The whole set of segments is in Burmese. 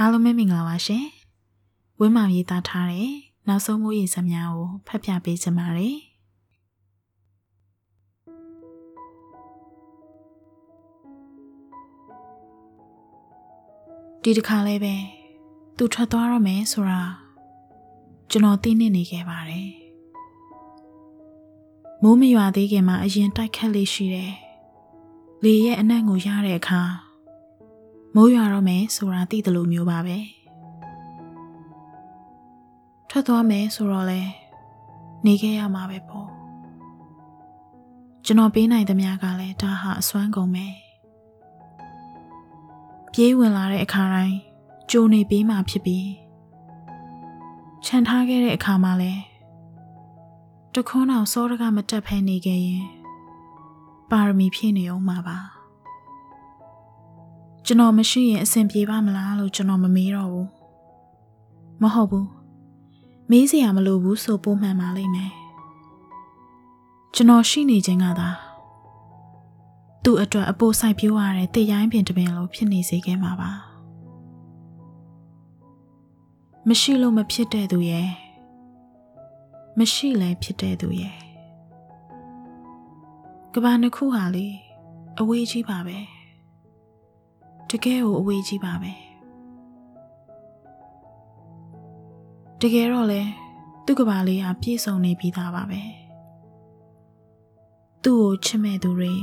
အားလုံးပဲမင်္ဂလာပါရှင်ဝင်းမောင်ရေးသားထားတဲ့နောက်ဆုံးမိုးရေစများကိုဖတ်ပြပေးချင်ပါတယ်ဒီတစ်ခါလေးပဲသူထွက်သွားရမယ်ဆိုတာကျွန်တော်သိနေနေခဲ့ပါတယ်မိုးမရွာသေးခင်မှာအရင်တိုက်ခတ်လေးရှိတယ်လေရဲ့အနံ့ကိုရတဲ့အခါ မိုးရွာတော့မယ်ဆိုတာသိတယ်လို့မျိုးပါပဲထွက်သွားမယ်ဆိုတော့လဲနေခဲ့ရမှာပဲပေါ့ကျွန်တော်ပေးနိုင်သမျှကလည်းဒါဟာအစွမ်းကုန်ပဲပြေးဝင်လာတဲ့အခါတိုင်းကြိုနေပေးမှဖြစ်ပြီးခြံထားခဲ့တဲ့အခါမှာလဲတခွန်းအောင်စောတကမတက်ဖဲနေခဲ့ရင်ပါရမီဖြည့်နေအောင်မှာပါ ကျွန်တော်မရှိရင်အဆင်ပြေပါမလားလို့ကျွန်တော်မမေးတော့ဘူးမဟုတ်ဘူးမေးစရာမလိုဘူးဆိုပို့မှန်ပါလိမ့်မယ်ကျွန်တော်ရှိနေခြင်းကသာသူ့အတွက်အပိုးဆိုင်ပြိုးရတဲ့တေရိုင်းပင်တပင်လိုဖြစ်နေစေခဲ့မှာပါမရှိလို့မဖြစ်တဲ့သူရဲ့မရှိလဲဖြစ်တဲ့သူရဲ့ကဘာနှစ်ခုဟာလေအဝေးကြီးပါပဲ တကယ်ကိုအဝေးကြီးပါပဲတကယ်တော့လေသူ့ကဘာလေးဟာပြည့်စုံနေပြီးသားပါပဲသူ့ကိုချစ်မဲ့သူတွေ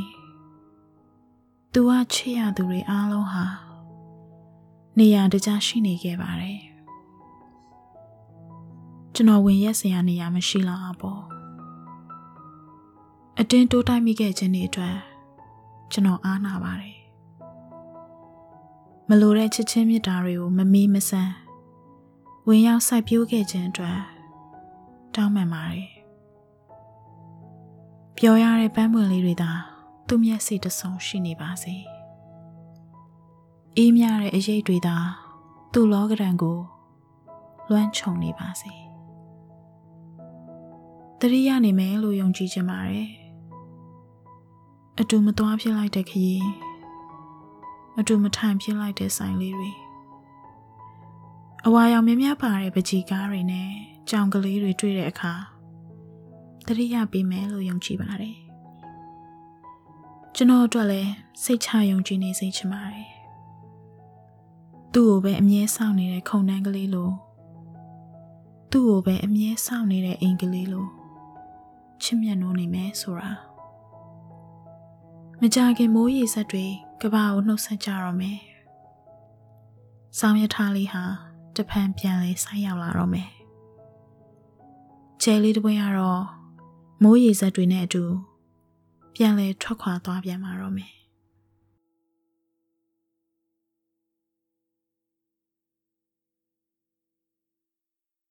သူကချစ်ရသူတွေအားလုံးဟာနေရာတကြားရှိနေခဲ့ပါတယ်ကျွန်တော်ဝင်ရက်စရာနေရာမရှိတော့ဘူးအတင်းတိုးတိုက်မိခဲ့ခြင်းတွေအတွက်ကျွန်တော်အားနာပါတယ် မလိုတဲ့ချစ်ချင်းမြတ်တာတွေကိုမမီးမဆန်းဝင်ရောက်စိုက်ပျိုးခဲ့ခြင်းအတွက်တောင်းပန်ပါတယ်ပြောရတဲ့ပန်းပွင့်လေးတွေသာသူ့မျက်စိတဆုံရှိနေပါစေအေးမြတဲ့အရေးတွေသာသူ့လောကရန်ကိုလွှမ်းခြုံနေပါစေတတိယနေမယ်လို့ယုံကြည်ခြင်းပါတယ်အတူမသွားဖြစ်လိုက်တဲ့ခရီး အတူမထိုင်ဖြစ်လိုက်တဲ့ဆိုင်လေးတွေအဝါရောင်မြမြပါတဲ့ပကြီးကားတွေနဲ့ကြောင်ကလေးတွေတွေ့တဲ့အခါတတိယပေးမယ်လို့ယုံကြည်ပါတယ်ကျွန်တော်အတွက်လည်းစိတ်ချယုံကြည်နေစေချင်ပါတယ်သူ့ကိုပဲအမြဲစောင့်နေတဲ့ခုံနှန်းကလေးလိုသူ့ကိုပဲအမြဲစောင့်နေတဲ့အိမ်ကလေးလိုချစ်မြတ်နိုးနေမယ်ဆိုတာ မကြခင်မိုးရေစက်တွေကဘာကိုနှုတ်ဆက်ကြတော့မယ်။ဆောင်းရထားလေးဟာတဖန်ပြန်လဲဆိုင်းရောက်လာတော့မယ်။ကျဲလေးတစ်ပွင့်ကတော့မိုးရေစက်တွေနဲ့အတူပြန်လဲထွက်ခွာသွားပြန်มาတော့မယ်။